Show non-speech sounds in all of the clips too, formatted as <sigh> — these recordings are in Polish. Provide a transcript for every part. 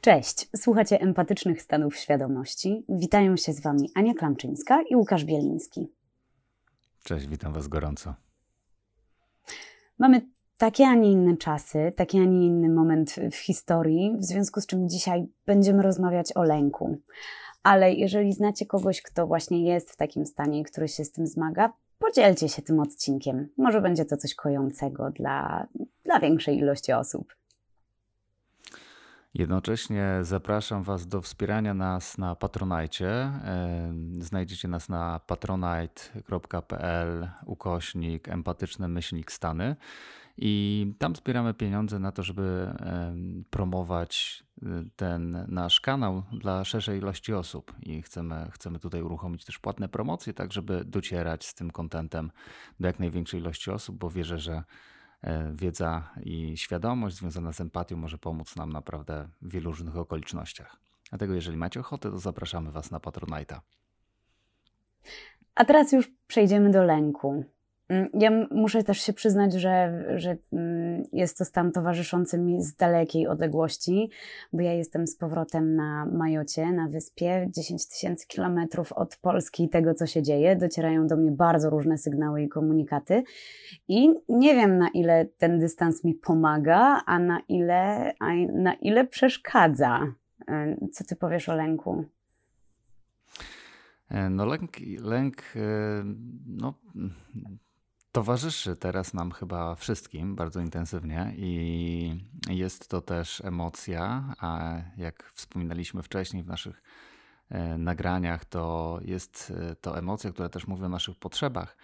Cześć, słuchacie empatycznych stanów świadomości. Witają się z Wami Ania Klamczyńska i Łukasz Bieliński. Cześć, witam Was gorąco. Mamy takie, a nie inne czasy, taki, a nie inny moment w historii, w związku z czym dzisiaj będziemy rozmawiać o lęku. Ale jeżeli znacie kogoś, kto właśnie jest w takim stanie, który się z tym zmaga, podzielcie się tym odcinkiem. Może będzie to coś kojącego dla, dla większej ilości osób. Jednocześnie zapraszam Was do wspierania nas na Patronajcie. Znajdziecie nas na patronite.pl ukośnik empatyczny myślnik Stany i tam zbieramy pieniądze na to, żeby promować y, ten nasz kanał dla szerszej ilości osób i chcemy, chcemy tutaj uruchomić też płatne promocje, tak żeby docierać z tym kontentem do jak największej ilości osób, bo wierzę, że E, wiedza i świadomość związana z empatią może pomóc nam naprawdę w wielu różnych okolicznościach. Dlatego, jeżeli macie ochotę, to zapraszamy Was na Patronite'a. A teraz już przejdziemy do lęku. Mm, ja muszę też się przyznać, że, że mm, jest to stan towarzyszący mi z dalekiej odległości, bo ja jestem z powrotem na Majocie, na wyspie, 10 tysięcy kilometrów od Polski i tego, co się dzieje. Docierają do mnie bardzo różne sygnały i komunikaty. I nie wiem, na ile ten dystans mi pomaga, a na ile, a na ile przeszkadza. Co ty powiesz o lęku? E, no lęk, lęk e, no towarzyszy teraz nam chyba wszystkim bardzo intensywnie i jest to też emocja, a jak wspominaliśmy wcześniej w naszych e, nagraniach, to jest e, to emocja, która też mówi o naszych potrzebach,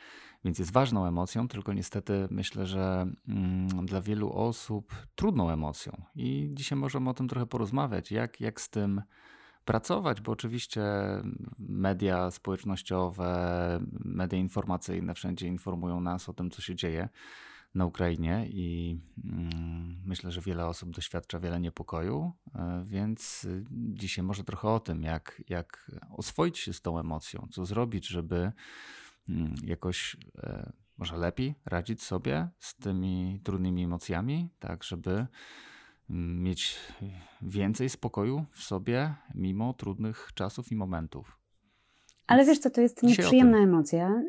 więc jest ważną emocją, tylko niestety myślę, że mm, dla wielu osób trudną emocją. I dzisiaj możemy o tym trochę porozmawiać, jak, jak z tym pracować, bo oczywiście media społecznościowe, media informacyjne wszędzie informują nas o tym, co się dzieje na Ukrainie i mm, myślę, że wiele osób doświadcza wiele niepokoju, e, więc dzisiaj może trochę o tym, jak, jak oswoić się z tą emocją, co zrobić, żeby mm, jakoś e, może lepiej radzić sobie z tymi trudnymi emocjami, tak żeby mieć więcej spokoju w sobie, mimo trudnych czasów i momentów. Ale wiesz co, to jest nieprzyjemna emocja,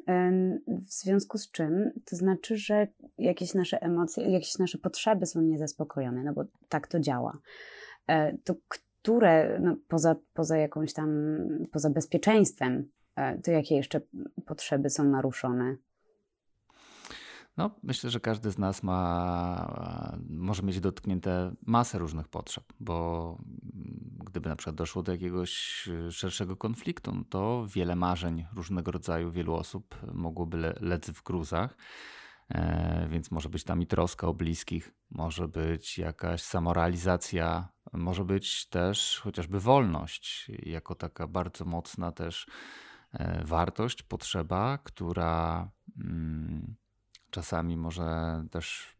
w związku z czym to znaczy, że jakieś nasze emocje, jakieś nasze potrzeby są niezaspokojone, no bo tak to działa. E, to które, no poza, poza jakąś tam, poza bezpieczeństwem, e, to jakie jeszcze potrzeby są naruszone? No, myślę, że każdy z nas ma, może mieć dotknięte masę różnych potrzeb, bo gdyby na przykład doszło do jakiegoś szerszego konfliktu, no to wiele marzeń różnego rodzaju wielu osób mogłoby le lec w gruzach. E, więc może być tam i troska o bliskich, może być jakaś samorealizacja, może być też chociażby wolność, jako taka bardzo mocna też e, wartość, potrzeba, która. Mm, czasami może też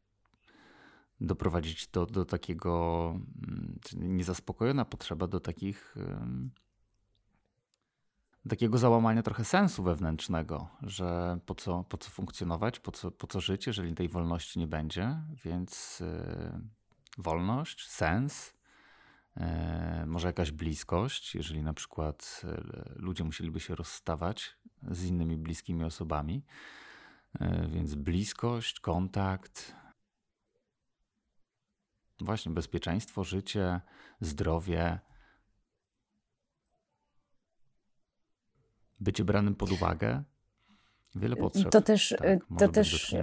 doprowadzić do, do takiego, mm, niezaspokojona potrzeba do takich takiego załamania trochę sensu wewnętrznego, że po co, po co funkcjonować, po co, po co żyć, jeżeli tej wolności nie będzie. Więc yy, wolność, sens, yy, może jakaś bliskość, jeżeli na przykład yy, ludzie musieliby się rozstawać z innymi bliskimi osobami, E, więc bliskość, kontakt, właśnie bezpieczeństwo, życie, zdrowie, bycie branym pod uwagę. Wiele potrzeb. To też, tak, to też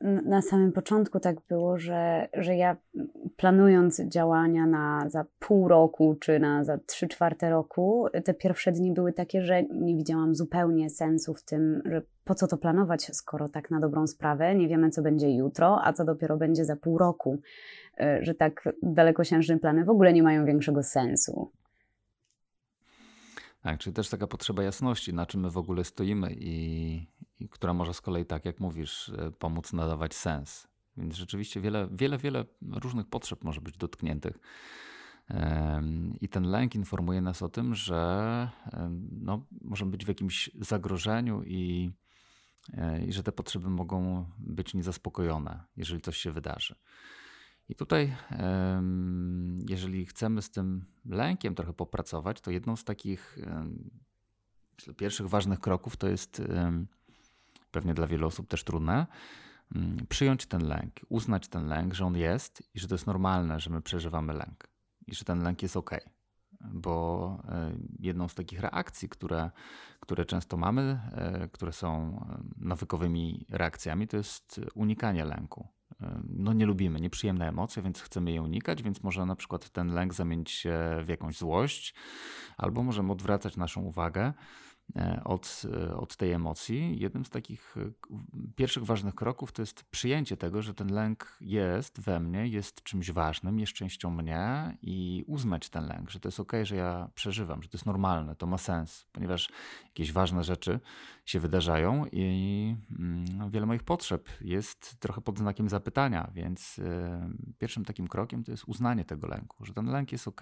na samym początku tak było, że, że ja planując działania na za pół roku czy na za trzy czwarte roku, te pierwsze dni były takie, że nie widziałam zupełnie sensu w tym, że po co to planować, skoro tak na dobrą sprawę nie wiemy, co będzie jutro, a co dopiero będzie za pół roku, e, że tak dalekosiężne plany w ogóle nie mają większego sensu. Tak, czyli też taka potrzeba jasności, na czym my w ogóle stoimy i, i która może z kolei, tak jak mówisz, e, pomóc nadawać sens. Więc rzeczywiście wiele, wiele, wiele różnych potrzeb może być dotkniętych. I ten lęk informuje nas o tym, że no, możemy być w jakimś zagrożeniu i, e, i że te potrzeby mogą być niezaspokojone, jeżeli coś się wydarzy. I tutaj, jeżeli chcemy z tym lękiem trochę popracować, to jedną z takich pierwszych ważnych kroków to jest pewnie dla wielu osób też trudne, przyjąć ten lęk, uznać ten lęk, że on jest i że to jest normalne, że my przeżywamy lęk i że ten lęk jest ok. Bo e, jedną z takich reakcji, które, które często mamy, e, które są nawykowymi reakcjami, to jest unikanie lęku. E, no nie lubimy, nieprzyjemne emocje, więc chcemy je unikać, więc może na przykład ten lęk zamienić się w jakąś złość, albo możemy odwracać naszą uwagę E, od, e, od tej emocji. Jednym z takich e, pierwszych ważnych kroków to jest przyjęcie tego, że ten lęk jest we mnie, jest czymś ważnym, jest częścią mnie i uznać ten lęk, że to jest ok, że ja przeżywam, że to jest normalne, to ma sens, ponieważ jakieś ważne rzeczy się wydarzają i mm, wiele moich potrzeb jest trochę pod znakiem zapytania, więc pierwszym takim krokiem to jest uznanie tego lęku, że ten lęk jest ok,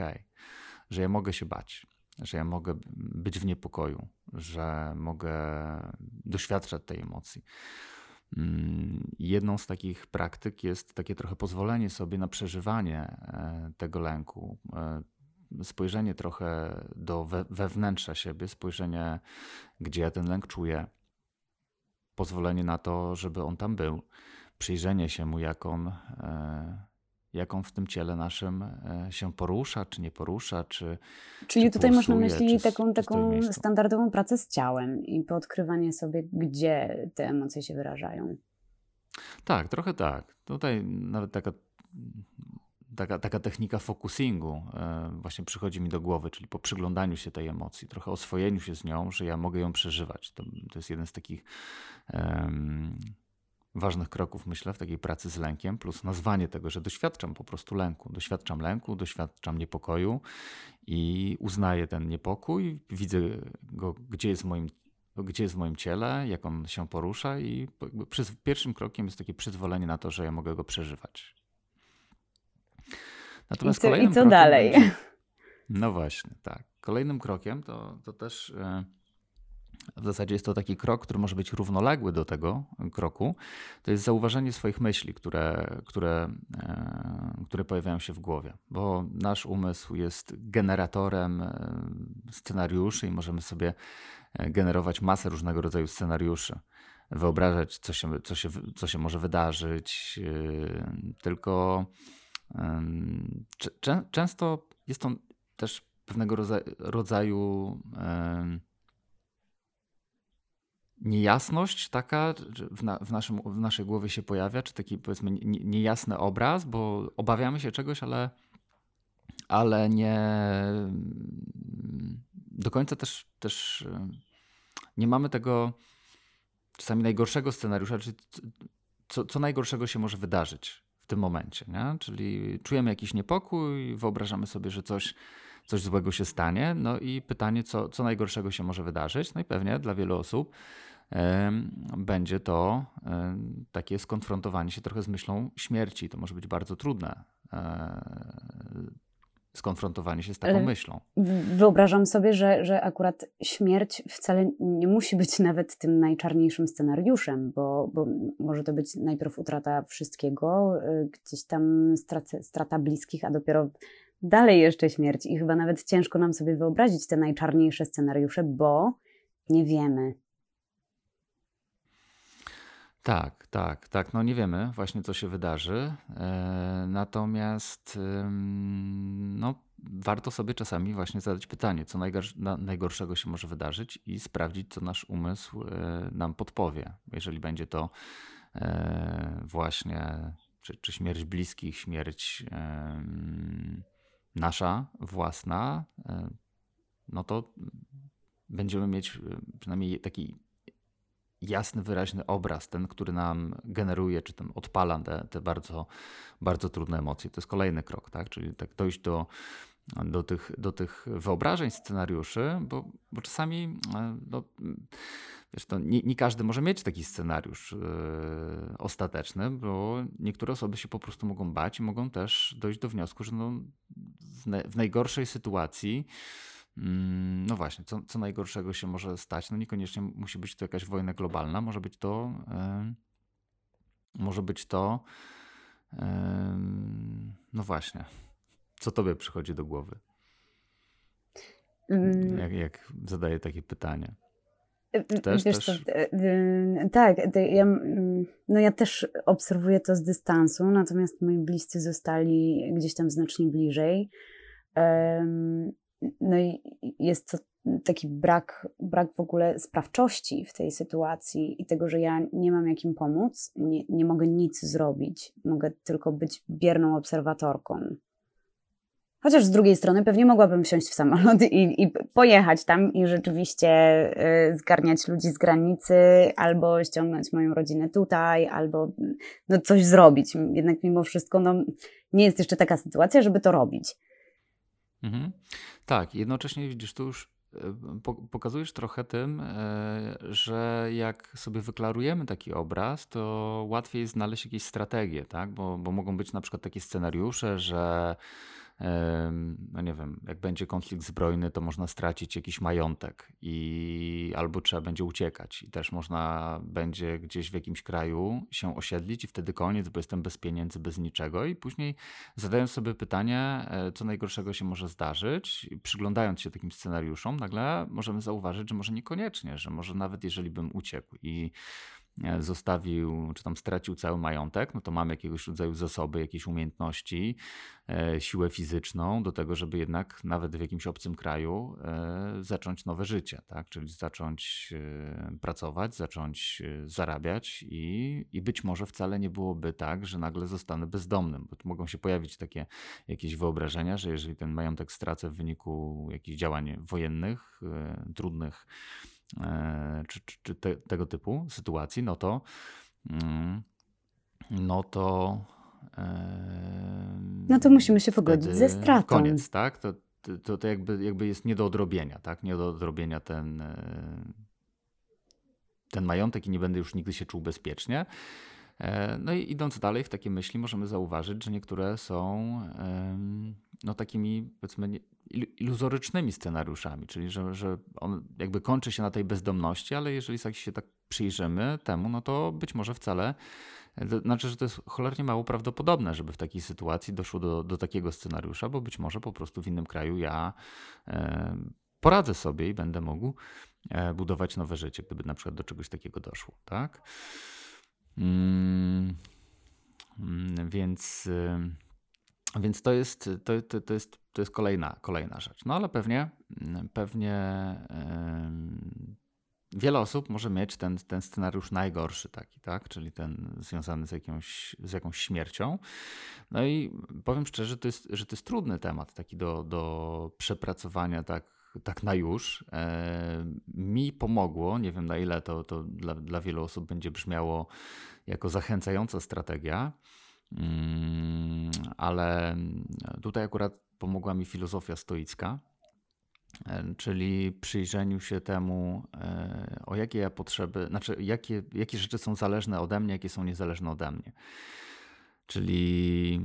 że ja mogę się bać że ja mogę być w niepokoju, że mogę doświadczać tej emocji. Mm, jedną z takich praktyk jest takie trochę pozwolenie sobie na przeżywanie e, tego lęku, e, spojrzenie trochę do wewnętrza siebie, spojrzenie, gdzie ja ten lęk czuję, pozwolenie na to, żeby on tam był, przyjrzenie się mu, jak on e, jak on w tym ciele naszym e, się porusza, czy nie porusza, czy. Czyli czy tutaj masz na myśli taką, taką standardową pracę z ciałem i podkrywanie sobie, gdzie te emocje się wyrażają. Tak, trochę tak. Tutaj nawet taka, taka, taka technika focusingu e, właśnie przychodzi mi do głowy, czyli po przyglądaniu się tej emocji, trochę oswojeniu się z nią, że ja mogę ją przeżywać. To, to jest jeden z takich. Um, ważnych kroków, myślę, w takiej pracy z lękiem, plus nazwanie tego, że doświadczam po prostu lęku. Doświadczam lęku, doświadczam niepokoju i uznaję ten niepokój, widzę go, gdzie jest w moim, gdzie jest w moim ciele, jak on się porusza i przez, pierwszym krokiem jest takie przyzwolenie na to, że ja mogę go przeżywać. Natomiast I co, i co dalej? Będzie, <laughs> no właśnie, tak. Kolejnym krokiem to, to też... Yy, w zasadzie jest to taki krok, który może być równoległy do tego kroku. To jest zauważenie swoich myśli, które, które, e, które pojawiają się w głowie, bo nasz umysł jest generatorem e, scenariuszy i możemy sobie e, generować masę różnego rodzaju scenariuszy. Wyobrażać, co się, co się, co się może wydarzyć, tylko często jest to też pewnego rodzaju niejasność taka w, na, w, naszym, w naszej głowie się pojawia, czy taki powiedzmy niejasny obraz, bo obawiamy się czegoś, ale, ale nie do końca też, też nie mamy tego czasami najgorszego scenariusza, czyli co, co najgorszego się może wydarzyć w tym momencie. Nie? Czyli czujemy jakiś niepokój, wyobrażamy sobie, że coś coś złego się stanie. No i pytanie, co, co najgorszego się może wydarzyć? No i pewnie dla wielu osób będzie to takie skonfrontowanie się trochę z myślą śmierci. To może być bardzo trudne. E, skonfrontowanie się z taką myślą. Wyobrażam sobie, że, że akurat śmierć wcale nie musi być <laughs> nawet tym najczarniejszym scenariuszem, bo, bo może to być najpierw utrata wszystkiego, y, gdzieś tam strata, strata bliskich, a dopiero dalej jeszcze śmierć. I chyba nawet ciężko nam sobie wyobrazić te najczarniejsze scenariusze, bo nie wiemy. Tak, tak, tak. No nie wiemy właśnie, co się wydarzy. E, natomiast no, warto sobie czasami właśnie zadać pytanie, co najgorszego się może wydarzyć i sprawdzić, co nasz umysł e, nam podpowie. Jeżeli będzie to e, właśnie czy, czy śmierć bliskich, śmierć nasza własna, no to będziemy mieć przynajmniej taki jasny, wyraźny obraz, ten, który nam generuje, czy ten odpala te, te bardzo, bardzo trudne emocje. To jest kolejny krok, tak? Czyli tak dojść do, do, tych, do tych wyobrażeń, scenariuszy, bo, bo czasami e, no, wiesz, to nie, nie, każdy może mieć taki scenariusz yy, ostateczny, bo niektóre osoby się po prostu mogą bać i mogą też dojść do wniosku, że no, w, ne, w najgorszej sytuacji no właśnie, co, co najgorszego się może stać? No niekoniecznie musi być to jakaś wojna globalna, może być to, może być to no właśnie, co tobie przychodzi do głowy? Mm. Jak, jak zadaję takie pytanie? Też, Wiesz też? Co, tak, ja, no ja też obserwuję to z dystansu, natomiast moi bliscy zostali gdzieś tam znacznie bliżej. No i jest to taki brak, brak w ogóle sprawczości w tej sytuacji i tego, że ja nie mam jakim pomóc, nie, nie mogę nic zrobić, mogę tylko być bierną obserwatorką. Chociaż z drugiej strony pewnie mogłabym wsiąść w samolot i, i pojechać tam i rzeczywiście y, zgarniać ludzi z granicy, albo ściągnąć moją rodzinę tutaj, albo no, coś zrobić. Jednak mimo wszystko no, nie jest jeszcze taka sytuacja, żeby to robić. Mhm. Tak, jednocześnie widzisz, tu już y, pokazujesz trochę tym, y, że jak sobie wyklarujemy taki obraz, to łatwiej znaleźć jakieś strategie, tak? Bo, bo mogą być na przykład takie scenariusze, że no nie wiem, jak będzie konflikt zbrojny, to można stracić jakiś majątek i albo trzeba będzie uciekać. I też można będzie gdzieś w jakimś kraju się osiedlić i wtedy koniec, bo jestem bez pieniędzy, bez niczego. I później zadając sobie pytanie, e, co najgorszego się może zdarzyć, przyglądając się takim scenariuszom, nagle możemy zauważyć, że może niekoniecznie, że może nawet jeżeli bym uciekł. I zostawił, czy tam stracił cały majątek, no to mamy jakiegoś rodzaju zasoby, jakieś umiejętności, e, siłę fizyczną do tego, żeby jednak nawet w jakimś obcym kraju e, zacząć nowe życie, tak? czyli zacząć pracować, zacząć zarabiać i, i być może wcale nie byłoby tak, że nagle zostanę bezdomnym, bo mogą się pojawić takie jakieś wyobrażenia, że jeżeli ten majątek stracę w wyniku jakichś działań wojennych, trudnych, E, czy, czy, czy te, tego typu sytuacji, no to mm, no to no to musimy się pogodzić ze stratą. Koniec, tak? To, to, to jakby, jakby jest nie do odrobienia, tak? Nie do odrobienia ten, e, ten majątek i nie będę już nigdy się czuł bezpiecznie. E, no i idąc dalej w takie myśli, możemy zauważyć, że niektóre są no, takimi, powiedzmy, iluzorycznymi scenariuszami, czyli że, że on jakby kończy się na tej bezdomności, ale jeżeli tak się tak przyjrzymy temu, no to być może wcale, to znaczy, że to jest cholernie mało prawdopodobne, żeby w takiej sytuacji doszło do, do takiego scenariusza, bo być może po prostu w innym kraju ja e, poradzę sobie i będę mógł e, budować nowe życie, gdyby na przykład do czegoś takiego doszło, tak? Mm, mm więc... Y, więc to jest, to, to, to, jest, to jest kolejna, kolejna rzecz. No ale pewnie, pewnie yy, wiele osób może mieć ten, ten scenariusz najgorszy taki, tak? czyli ten związany z jakąś, z jakąś śmiercią. No i powiem szczerze, to jest, że to jest trudny temat taki do, do przepracowania tak, tak na już. E, mi pomogło, nie wiem na ile to, to dla, dla wielu osób będzie brzmiało jako zachęcająca strategia, Mm, ale tutaj akurat pomogła mi filozofia stoicka, e, czyli przyjrzeniu się temu, e, o jakie ja potrzeby, znaczy jakie, jakie rzeczy są zależne ode mnie, jakie są niezależne ode mnie. Czyli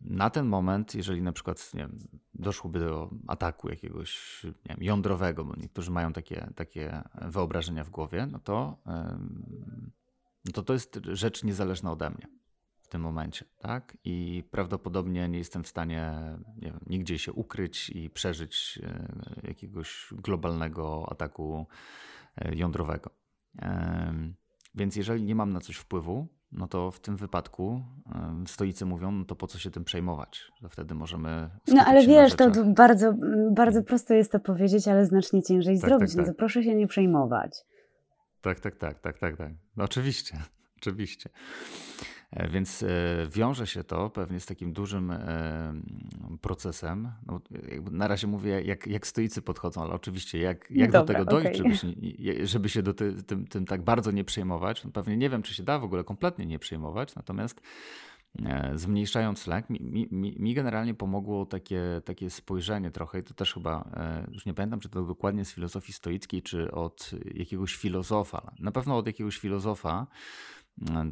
na ten moment, jeżeli na przykład nie wiem, doszłoby do ataku jakiegoś nie wiem, jądrowego, bo niektórzy mają takie, takie wyobrażenia w głowie, no to, no to to jest rzecz niezależna ode mnie tym momencie, tak? I prawdopodobnie nie jestem w stanie nie wiem, nigdzie się ukryć i przeżyć e, jakiegoś globalnego ataku e, jądrowego. Więc jeżeli nie mam na coś wpływu, no to w tym wypadku stoicy mówią, no to po co się tym przejmować? Że wtedy możemy. No ale wiesz, to bardzo, bardzo prosto jest to powiedzieć, ale znacznie ciężej tak, zrobić. Tak, tak. No to proszę się nie przejmować. Tak, tak, tak, tak, tak, tak. No oczywiście, <laughs> oczywiście. E, więc e, wiąże się to pewnie z takim dużym e, procesem. No, na razie mówię, jak, jak stoicy podchodzą, ale oczywiście jak, jak Dobra, do tego dojść, okay. żeby, się, żeby się do ty, tym, tym tak bardzo nie przejmować. No, pewnie nie wiem, czy się da w ogóle kompletnie nie przejmować, natomiast zmniejszając lęk, mi, mi, mi, generalnie pomogło takie, takie spojrzenie trochę i to też chyba, już nie pamiętam, czy to dokładnie z filozofii stoickiej, czy od jakiegoś filozofa. Na pewno od jakiegoś filozofa,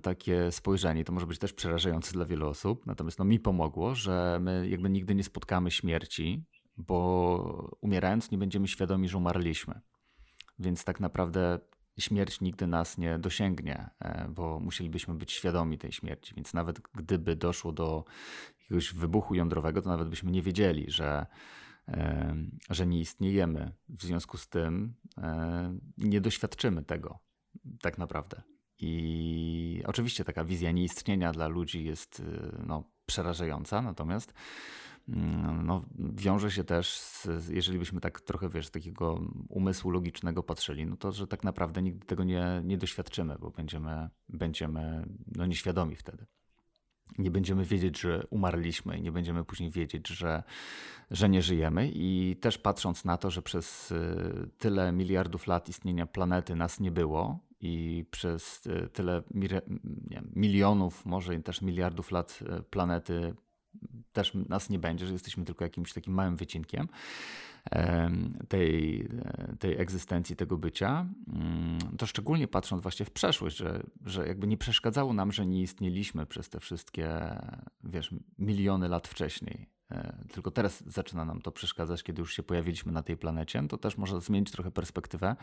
takie spojrzenie. To może być też przerażające dla wielu osób, natomiast no, mi pomogło, że my jakby nigdy nie spotkamy śmierci, bo umierając nie będziemy świadomi, że umarliśmy. Więc tak naprawdę śmierć nigdy nas nie dosięgnie, e, bo musielibyśmy być świadomi tej śmierci. Więc nawet gdyby doszło do jakiegoś wybuchu jądrowego, to nawet byśmy nie wiedzieli, że, e, że nie istniejemy. W związku z tym e, nie doświadczymy tego tak naprawdę. I oczywiście taka wizja nieistnienia dla ludzi jest no, przerażająca, natomiast Mm, no, wiąże się też, z, jeżeli byśmy tak trochę, wiesz, takiego umysłu logicznego patrzyli, no to, że tak naprawdę nigdy tego nie, nie doświadczymy, bo będziemy, będziemy no, nieświadomi wtedy. Nie będziemy wiedzieć, że umarliśmy i nie będziemy później wiedzieć, że, że nie żyjemy. I też patrząc na to, że przez y, tyle miliardów lat istnienia planety nas nie było i przez y, tyle milionów, może też miliardów lat y, planety też nas nie będzie, że jesteśmy tylko jakimś takim małym wycinkiem tej, tej egzystencji, tego bycia, mm, to szczególnie patrząc właśnie w przeszłość, że, że jakby nie przeszkadzało nam, że nie istnieliśmy przez te wszystkie, wiesz, miliony lat wcześniej. E, tylko teraz zaczyna nam to przeszkadzać, kiedy już się pojawiliśmy na tej planecie, to też może zmienić trochę perspektywę,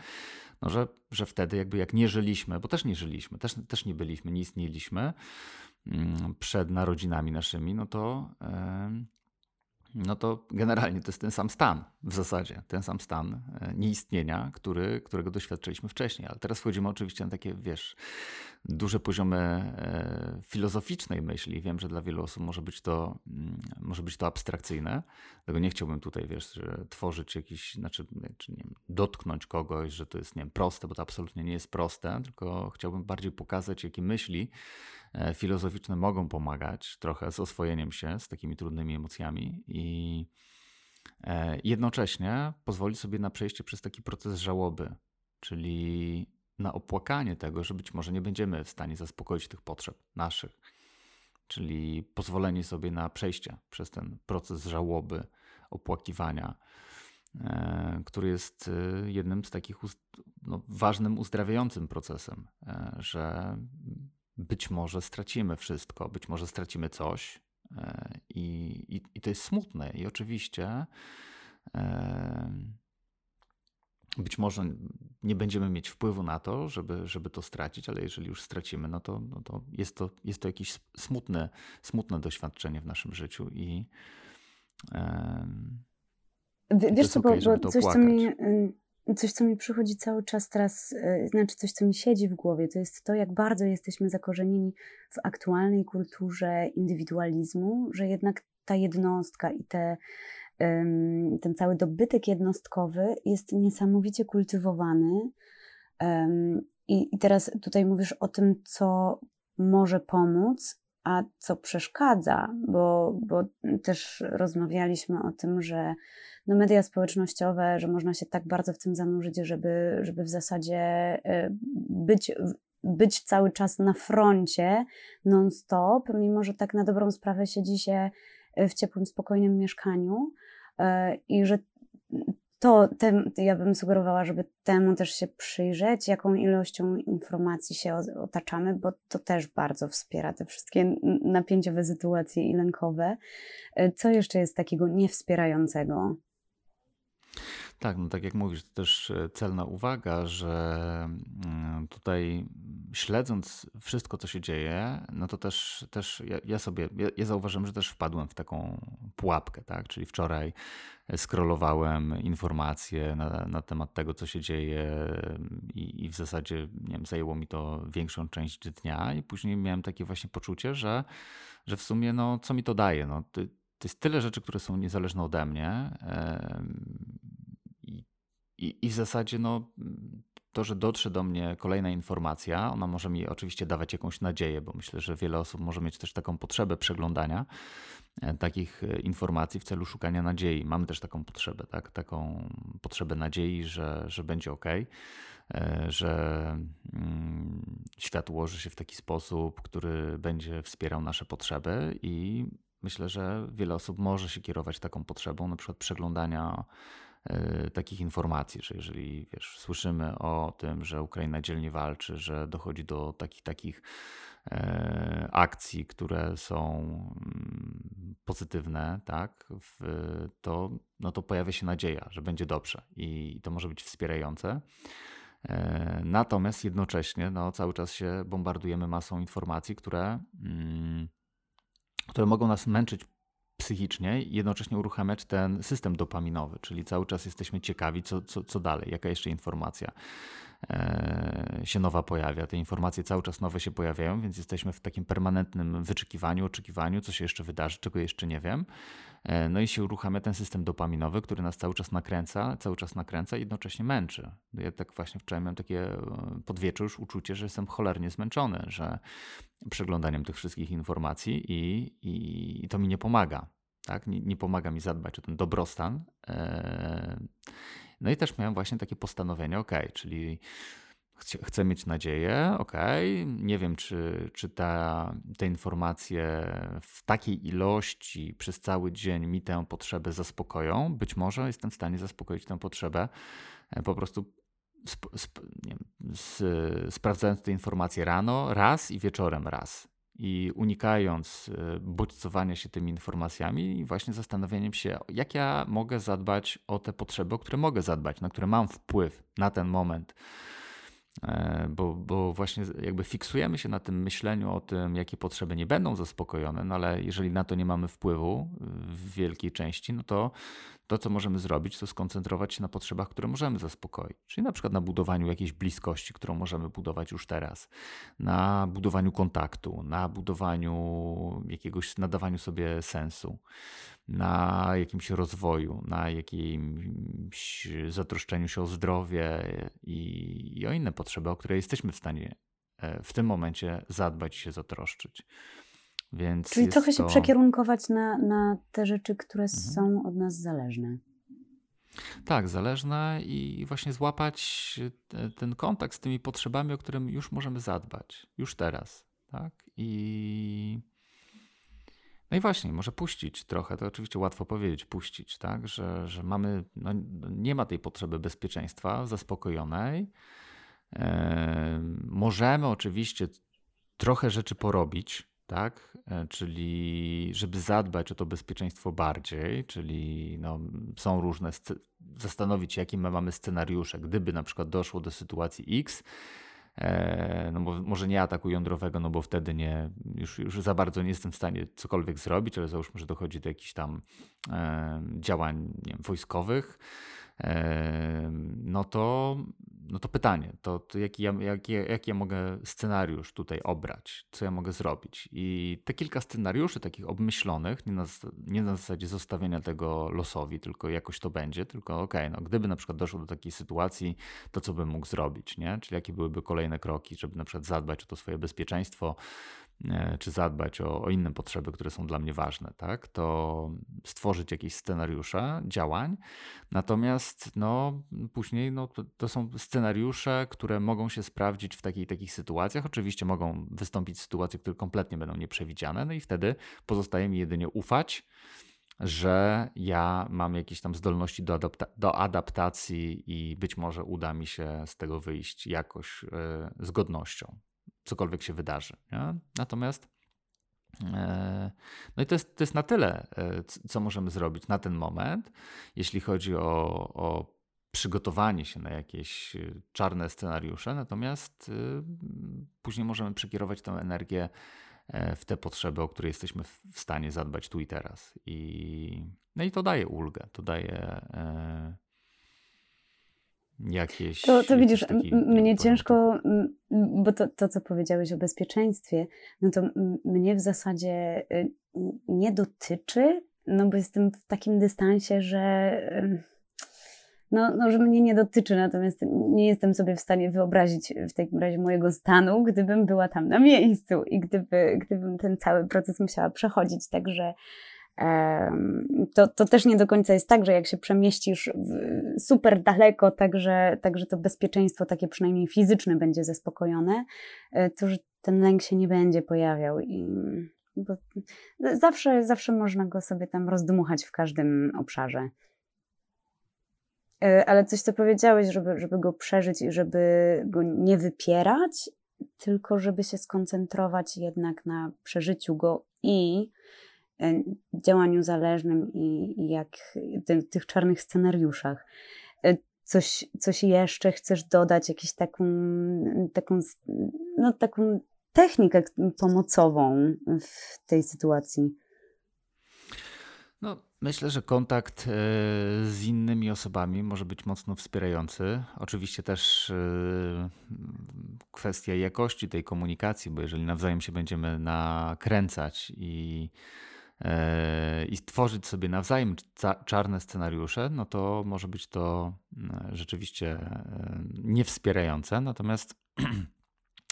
no że, że wtedy jakby jak nie żyliśmy, bo też nie żyliśmy, też, też nie byliśmy, nie istnieliśmy, Mm, przed narodzinami naszymi, no to, no to generalnie to jest ten sam stan w zasadzie, ten sam stan e, nieistnienia, który, którego doświadczyliśmy wcześniej. Ale teraz wchodzimy oczywiście na takie, wiesz, duże poziomy e, filozoficznej myśli. Wiem, że dla wielu osób może być to, mm, może być to abstrakcyjne, dlatego nie chciałbym tutaj, wiesz, tworzyć jakiś, znaczy, czy, nie wiem, dotknąć kogoś, że to jest, nie wiem, proste, bo to absolutnie nie jest proste, tylko chciałbym bardziej pokazać, jakie myśli filozoficzne mogą pomagać trochę z oswojeniem się z takimi trudnymi emocjami i e, jednocześnie pozwoli sobie na przejście przez taki proces żałoby, czyli na opłakanie tego, że być może nie będziemy w stanie zaspokoić tych potrzeb naszych. Czyli pozwolenie sobie na przejście przez ten proces żałoby, opłakiwania, e, który jest jednym z takich no, ważnym, uzdrawiającym procesem, że być może stracimy wszystko, być może stracimy coś. E, I, i, i to jest smutne. I oczywiście e, być może nie będziemy mieć wpływu na to, żeby, żeby to stracić, ale jeżeli już stracimy, no to, no to, jest, to jest to jakieś smutne, smutne doświadczenie w naszym życiu i. Wiesz co, okay, bo, bo coś, co mi coś, co mi przychodzi cały czas teraz, e, znaczy coś, co mi siedzi w głowie, to jest to, jak bardzo jesteśmy zakorzenieni w aktualnej kulturze indywidualizmu, że jednak ta jednostka i te, ten cały dobytek jednostkowy jest niesamowicie kultywowany. I, I teraz tutaj mówisz o tym, co może pomóc, a co przeszkadza, bo, bo też rozmawialiśmy o tym, że no media społecznościowe, że można się tak bardzo w tym zanurzyć, żeby, żeby w zasadzie e, być, być cały czas na froncie non-stop, mimo że tak na dobrą sprawę siedzi się w ciepłym, spokojnym mieszkaniu e, i że to ja bym sugerowała, żeby temu też się przyjrzeć, jaką ilością informacji się otaczamy, bo to też bardzo wspiera te wszystkie napięciowe sytuacje i lękowe. E, co jeszcze jest takiego niewspierającego? Tak, no tak jak mówisz, to też e, celna uwaga, że mm, tutaj śledząc wszystko, co się dzieje, no to też, też ja, ja sobie, ja, ja zauważyłem, że też wpadłem w taką pułapkę, tak? Czyli wczoraj scrollowałem informacje na, na temat tego, co się dzieje i, i w zasadzie nie wiem, zajęło mi to większą część dnia i później miałem takie właśnie poczucie, że, że w sumie no, co mi to daje? No, to, to jest tyle rzeczy, które są niezależne ode mnie i, i w zasadzie no, to, że dotrze do mnie kolejna informacja, ona może mi oczywiście dawać jakąś nadzieję, bo myślę, że wiele osób może mieć też taką potrzebę przeglądania e, takich e, informacji w celu szukania nadziei. Mamy też taką potrzebę, tak? taką potrzebę nadziei, że, że będzie ok, e, że mm, świat ułoży się w taki sposób, który będzie wspierał nasze potrzeby i myślę, że wiele osób może się kierować taką potrzebą, na przykład przeglądania takich informacji, że jeżeli wiesz, słyszymy o tym, że Ukraina dzielnie walczy, że dochodzi do takich takich e, akcji, które są mm, pozytywne, tak, to, no to pojawia się nadzieja, że będzie dobrze i to może być wspierające. E, natomiast jednocześnie no, cały czas się bombardujemy masą informacji, które, mm, które mogą nas męczyć psychicznie jednocześnie uruchamiać ten system dopaminowy, czyli cały czas jesteśmy ciekawi, co, co, co dalej, jaka jeszcze informacja e, się nowa pojawia. Te informacje cały czas nowe się pojawiają, więc jesteśmy w takim permanentnym wyczekiwaniu, oczekiwaniu, co się jeszcze wydarzy, czego jeszcze nie wiem. E, no i się uruchamia ten system dopaminowy, który nas cały czas nakręca, cały czas nakręca i jednocześnie męczy. Ja tak właśnie wczoraj miałem takie e, podwieczór już uczucie, że jestem cholernie zmęczony, że przeglądaniem tych wszystkich informacji i, i, i to mi nie pomaga. Tak? Nie, nie, pomaga mi zadbać o ten dobrostan. E, no i też miałem właśnie takie postanowienie, ok, czyli chcę mieć nadzieję, ok, nie wiem, czy, czy ta, te informacje w takiej ilości przez cały dzień mi tę potrzebę zaspokoją. Być może jestem w stanie zaspokoić tę potrzebę e, po prostu sp, sp, wiem, sprawdzając te informacje rano raz i wieczorem raz. I unikając e, bodźcowania się tymi informacjami, i właśnie zastanowieniem się, jak ja mogę zadbać o te potrzeby, o które mogę zadbać, na które mam wpływ na ten moment. E, bo, bo właśnie jakby fiksujemy się na tym myśleniu o tym, jakie potrzeby nie będą zaspokojone, no ale jeżeli na to nie mamy wpływu w wielkiej części, no to to, co możemy zrobić, to skoncentrować się na potrzebach, które możemy zaspokoić. Czyli na przykład na budowaniu jakiejś bliskości, którą możemy budować już teraz, na budowaniu kontaktu, na budowaniu jakiegoś, nadawaniu sobie sensu na jakimś rozwoju, na jakimś zatroszczeniu się o zdrowie i, i o inne potrzeby, o które jesteśmy w stanie e, w tym momencie zadbać i się zatroszczyć. Więc Czyli trochę to... się przekierunkować na, na te rzeczy, które mhm. są od nas zależne. Tak, zależne i właśnie złapać ten kontakt z tymi potrzebami, o którym już możemy zadbać, już teraz. Tak? I no i właśnie, może puścić trochę, to oczywiście łatwo powiedzieć, puścić, tak, że, że mamy, no, nie ma tej potrzeby bezpieczeństwa zaspokojonej. E, możemy oczywiście trochę rzeczy porobić, tak, e, czyli żeby zadbać o to bezpieczeństwo bardziej, czyli no, są różne, zastanowić jakie my mamy scenariusze, gdyby na przykład doszło do sytuacji X, E, no może nie ataku jądrowego, no bo wtedy nie, już, już za bardzo nie jestem w stanie cokolwiek zrobić, ale załóżmy, że dochodzi do jakichś tam e, działań wiem, wojskowych, no to no to pytanie, to, to jaki, ja, jaki, jaki ja mogę scenariusz tutaj obrać, co ja mogę zrobić. I te kilka scenariuszy takich obmyślonych, nie na, nie na zasadzie zostawienia tego losowi, tylko jakoś to będzie, tylko okej, okay, no gdyby na przykład doszło do takiej sytuacji, to co bym mógł zrobić, nie? Czyli jakie byłyby kolejne kroki, żeby na przykład zadbać o to swoje bezpieczeństwo, czy zadbać o, o, inne potrzeby, które są dla mnie ważne, tak? to stworzyć jakieś scenariusze działań. Natomiast no, później no, to, to są scenariusze, które mogą się sprawdzić w takiej, takich sytuacjach. Oczywiście mogą wystąpić sytuacje, które kompletnie będą nieprzewidziane, no i wtedy pozostaje mi jedynie ufać, że ja mam jakieś tam zdolności do, adapta do adaptacji i być może uda mi się z tego wyjść jakoś yy, z godnością cokolwiek się wydarzy. Nie? Natomiast e, no i to jest, to jest na tyle, e, co możemy zrobić na ten moment, jeśli chodzi o, o przygotowanie się na jakieś e, czarne scenariusze, natomiast później możemy przekierować tę energię w te potrzeby, o które jesteśmy w stanie zadbać tu i teraz. I, no i to daje ulgę, to daje jakieś. To, to widzisz, mnie ciężko, bo to, to, co powiedziałeś o bezpieczeństwie, no to mnie w zasadzie y, nie dotyczy, no bo jestem w takim dystansie, że. No, no, że mnie nie dotyczy, natomiast nie jestem sobie w stanie wyobrazić w takim razie mojego stanu, gdybym była tam na miejscu i gdyby, gdybym ten cały proces musiała przechodzić. Także to, to też nie do końca jest tak, że jak się przemieścisz super daleko, także, także to bezpieczeństwo takie przynajmniej fizyczne będzie zaspokojone, e, to że ten lęk się nie będzie pojawiał i zawsze, zawsze można go sobie tam rozdmuchać w każdym obszarze. E, ale coś, co powiedziałeś, żeby, żeby go przeżyć i żeby go nie wypierać, tylko żeby się skoncentrować jednak na przeżyciu go i działaniu zależnym i, i jak ty, tych czarnych scenariuszach. E, coś, coś jeszcze chcesz dodać, jakąś taką, taką, no, taką technikę pomocową w tej sytuacji? No, myślę, że kontakt e, z innymi osobami może być mocno wspierający. Oczywiście też e, kwestia jakości tej komunikacji, bo jeżeli nawzajem się będziemy nakręcać i e, i stworzyć sobie nawzajem czarne scenariusze, no to może być to rzeczywiście niewspierające. Natomiast <clears throat>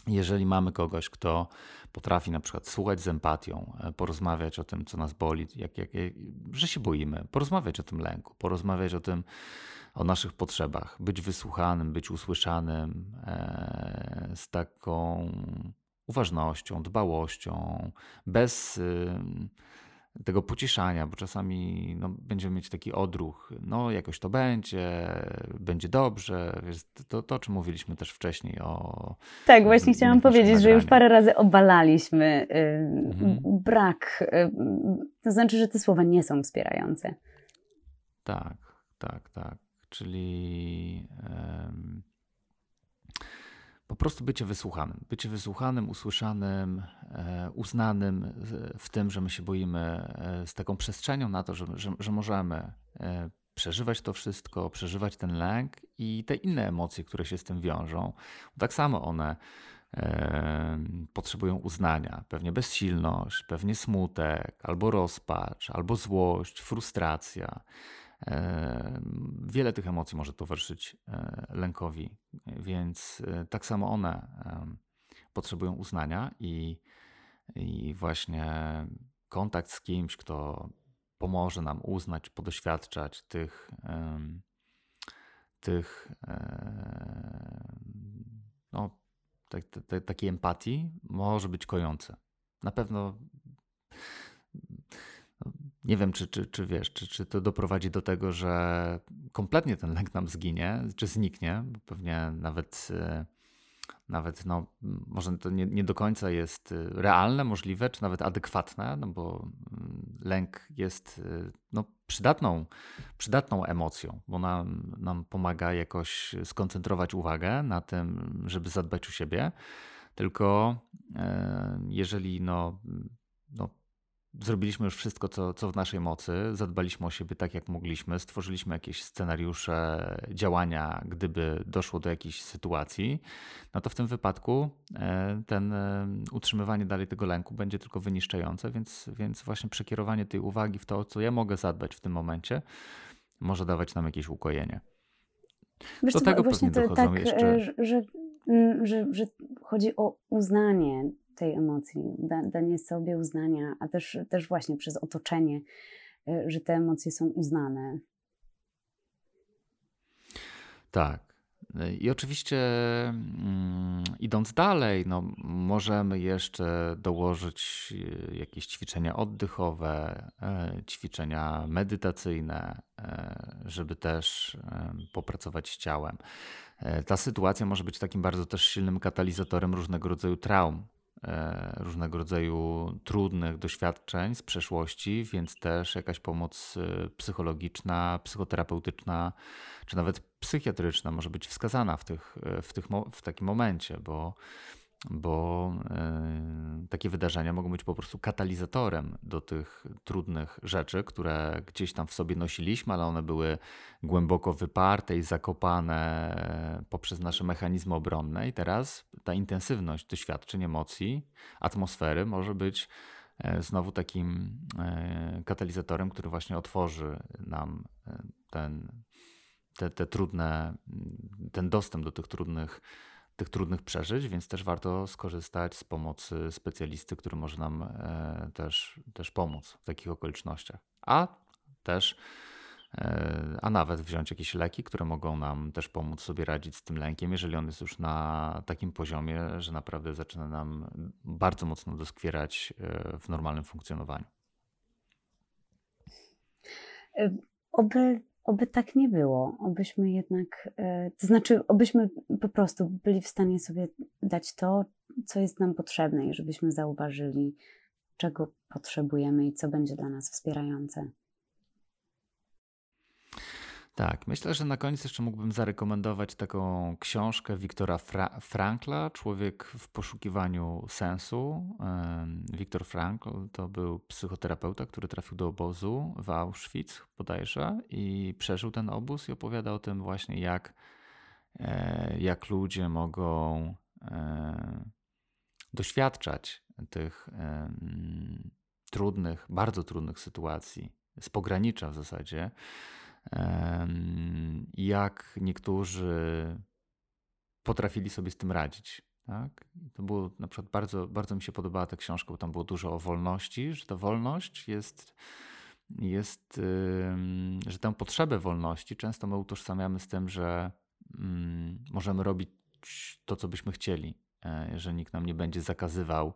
jeżeli mamy kogoś, kto potrafi na przykład słuchać z empatią, e, porozmawiać o tym, co nas boli, jak, jak, że się boimy, porozmawiać o tym lęku, porozmawiać o tym, o naszych potrzebach, być wysłuchanym, być usłyszanym e, z taką uważnością, dbałością, bez. Tego pocieszania, bo czasami no, będziemy mieć taki odruch, no jakoś to będzie, będzie dobrze, to, to o czym mówiliśmy też wcześniej o... Tak, właśnie chciałam powiedzieć, że już parę razy obalaliśmy y, mhm. brak, y, to znaczy, że te słowa nie są wspierające. Tak, tak, tak, czyli po prostu bycie wysłuchanym. Bycie wysłuchanym, usłyszanym, e, uznanym w tym, że my się boimy, e, z taką przestrzenią na to, że, że, że możemy e, przeżywać to wszystko, przeżywać ten lęk i te inne emocje, które się z tym wiążą. Tak samo one potrzebują uznania. Pewnie bezsilność, pewnie smutek, albo rozpacz, albo złość, frustracja. Wiele tych emocji może towarzyszyć e, lękowi, więc e, tak samo one potrzebują uznania i, i właśnie kontakt z kimś, kto pomoże nam uznać, podoświadczać tych, tych no, takiej empatii może być kojące. Na pewno nie wiem, czy, czy, czy wiesz, czy, czy to doprowadzi do tego, że kompletnie ten lęk nam zginie, czy zniknie, bo pewnie nawet, e, nawet no, może to nie, nie do końca jest e, realne, możliwe, czy nawet adekwatne, no bo mm, lęk jest e, no, przydatną, przydatną emocją, bo nam, nam pomaga jakoś skoncentrować uwagę na tym, żeby zadbać o siebie. Tylko jeżeli no zrobiliśmy już wszystko, co, co w naszej mocy, zadbaliśmy o siebie tak, jak mogliśmy, stworzyliśmy jakieś scenariusze działania, gdyby doszło do jakiejś sytuacji, no to w tym wypadku e, ten e, utrzymywanie dalej tego lęku będzie tylko wyniszczające, więc, więc właśnie przekierowanie tej uwagi w to, co ja mogę zadbać w tym momencie, może dawać nam jakieś ukojenie. Wiesz, do tego właśnie to tak, jeszcze... E, że, że, że, że chodzi o uznanie tej emocji, danie sobie uznania, a też, też właśnie przez otoczenie, y, że te emocje są uznane. Tak. I oczywiście mm, idąc dalej, no, możemy jeszcze dołożyć y, jakieś ćwiczenia oddechowe, e, ćwiczenia medytacyjne, e, żeby też e, popracować z ciałem. Ta sytuacja może być takim bardzo też silnym katalizatorem różnego rodzaju traum, E, różnego rodzaju trudnych doświadczeń z przeszłości, więc też jakaś pomoc e, psychologiczna, psychoterapeutyczna, czy nawet psychiatryczna może być wskazana w, tych, e, w, tych, w takim momencie, bo bo y, takie wydarzenia mogą być po prostu katalizatorem do tych trudnych rzeczy, które gdzieś tam w sobie nosiliśmy, ale one były głęboko wyparte i zakopane poprzez nasze mechanizmy obronne. I teraz ta intensywność doświadczeń, emocji, atmosfery może być e, znowu takim e, katalizatorem, który właśnie otworzy nam ten, te, te trudne, ten dostęp do tych trudnych tych trudnych przeżyć, więc też warto skorzystać z pomocy specjalisty, który może nam e, też, też pomóc w takich okolicznościach. A też, e, a nawet wziąć jakieś leki, które mogą nam też pomóc sobie radzić z tym lękiem, jeżeli on jest już na takim poziomie, że naprawdę zaczyna nam bardzo mocno doskwierać e, w normalnym funkcjonowaniu. Oby Oby tak nie było, obyśmy jednak, e, to znaczy, obyśmy po prostu byli w stanie sobie dać to, co jest nam potrzebne i żebyśmy zauważyli, czego potrzebujemy i co będzie dla nas wspierające. Tak, myślę, że na koniec jeszcze mógłbym zarekomendować taką książkę Wiktora Fra Frankla, Człowiek w poszukiwaniu sensu. Wiktor Frankl to był psychoterapeuta, który trafił do obozu w Auschwitz bodajże i przeżył ten obóz i opowiada o tym właśnie, jak, e, jak ludzie mogą e, doświadczać tych trudnych, bardzo trudnych sytuacji, z pogranicza w zasadzie, jak niektórzy potrafili sobie z tym radzić. Tak? To było na przykład bardzo, bardzo mi się podobała ta książka, bo tam było dużo o wolności, że ta wolność jest, jest że tę potrzebę wolności często my utożsamiamy z tym, że mm, możemy robić to, co byśmy chcieli, e, że nikt nam nie będzie zakazywał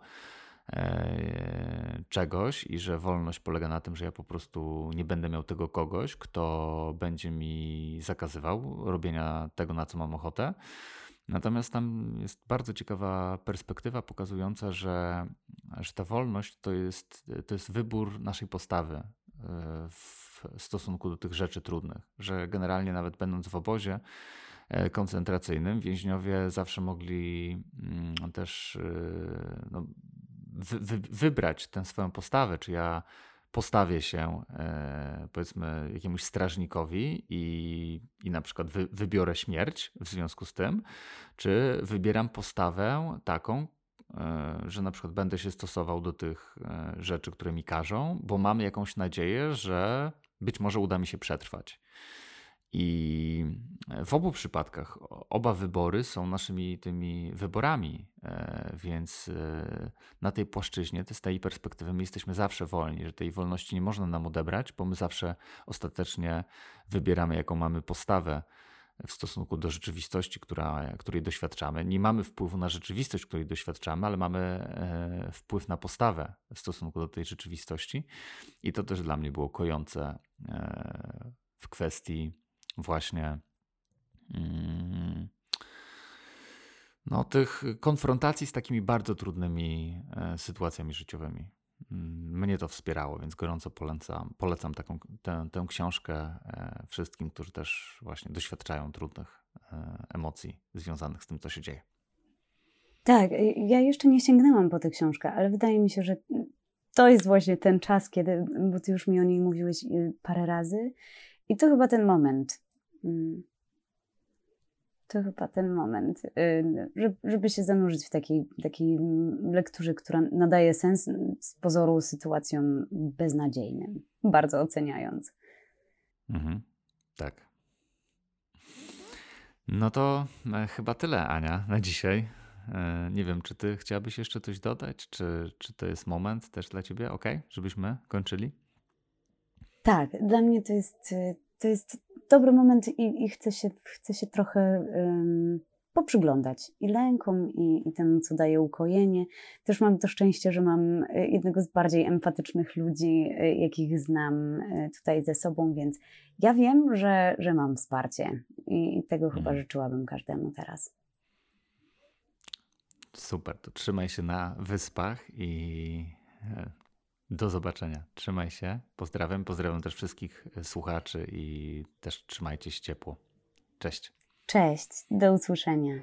czegoś i że wolność polega na tym, że ja po prostu nie będę miał tego kogoś, kto będzie mi zakazywał robienia tego, na co mam ochotę. Natomiast tam jest bardzo ciekawa perspektywa pokazująca, że, że ta wolność to jest, to jest wybór naszej postawy e, w stosunku do tych rzeczy trudnych. Że generalnie, nawet będąc w obozie e, koncentracyjnym, więźniowie zawsze mogli mm, też no, wy, wy, wybrać tę swoją postawę, czy ja postawię się e, powiedzmy jakiemuś strażnikowi i, i na przykład wy, wybiorę śmierć w związku z tym, czy wybieram postawę taką, e, że na przykład będę się stosował do tych e, rzeczy, które mi każą, bo mam jakąś nadzieję, że być może uda mi się przetrwać. I w obu przypadkach oba wybory są naszymi tymi wyborami, e, więc e, na tej płaszczyźnie, z tej perspektywy, my jesteśmy zawsze wolni, że tej wolności nie można nam odebrać, bo my zawsze ostatecznie wybieramy, jaką mamy postawę w stosunku do rzeczywistości, która, której doświadczamy. Nie mamy wpływu na rzeczywistość, której doświadczamy, ale mamy e, wpływ na postawę w stosunku do tej rzeczywistości. I to też dla mnie było kojące w kwestii właśnie mm, no, tych konfrontacji z takimi bardzo trudnymi e, sytuacjami życiowymi. Mm, mnie to wspierało, więc gorąco polecam, polecam taką, tę, tę książkę e, wszystkim, którzy też właśnie doświadczają trudnych e, emocji związanych z tym, co się dzieje. Tak, ja jeszcze nie sięgnęłam po tę książkę, ale wydaje mi się, że to jest właśnie ten czas, kiedy, bo ty już mi o niej mówiłeś parę razy, i to chyba ten moment. To chyba ten moment, y, żeby się zanurzyć w takiej, takiej lekturze, która nadaje sens z pozoru sytuacjom beznadziejnym, bardzo oceniając. Mhm, tak. No to e, chyba tyle, Ania, na dzisiaj. E, nie wiem, czy ty chciałabyś jeszcze coś dodać? Czy, czy to jest moment też dla ciebie, ok, żebyśmy kończyli? Tak, dla mnie to jest, to jest dobry moment i, i chcę, się, chcę się trochę um, poprzyglądać i lękom, i, i temu, co daje ukojenie. Też mam to szczęście, że mam e, jednego z bardziej empatycznych ludzi, e, jakich znam e, tutaj ze sobą, więc ja wiem, że, że mam wsparcie i, i tego mhm. chyba życzyłabym każdemu teraz. Super, to trzymaj się na wyspach i do zobaczenia. Trzymaj się. Pozdrawiam. Pozdrawiam też wszystkich e, słuchaczy i też trzymajcie się ciepło. Cześć. Cześć. Do usłyszenia.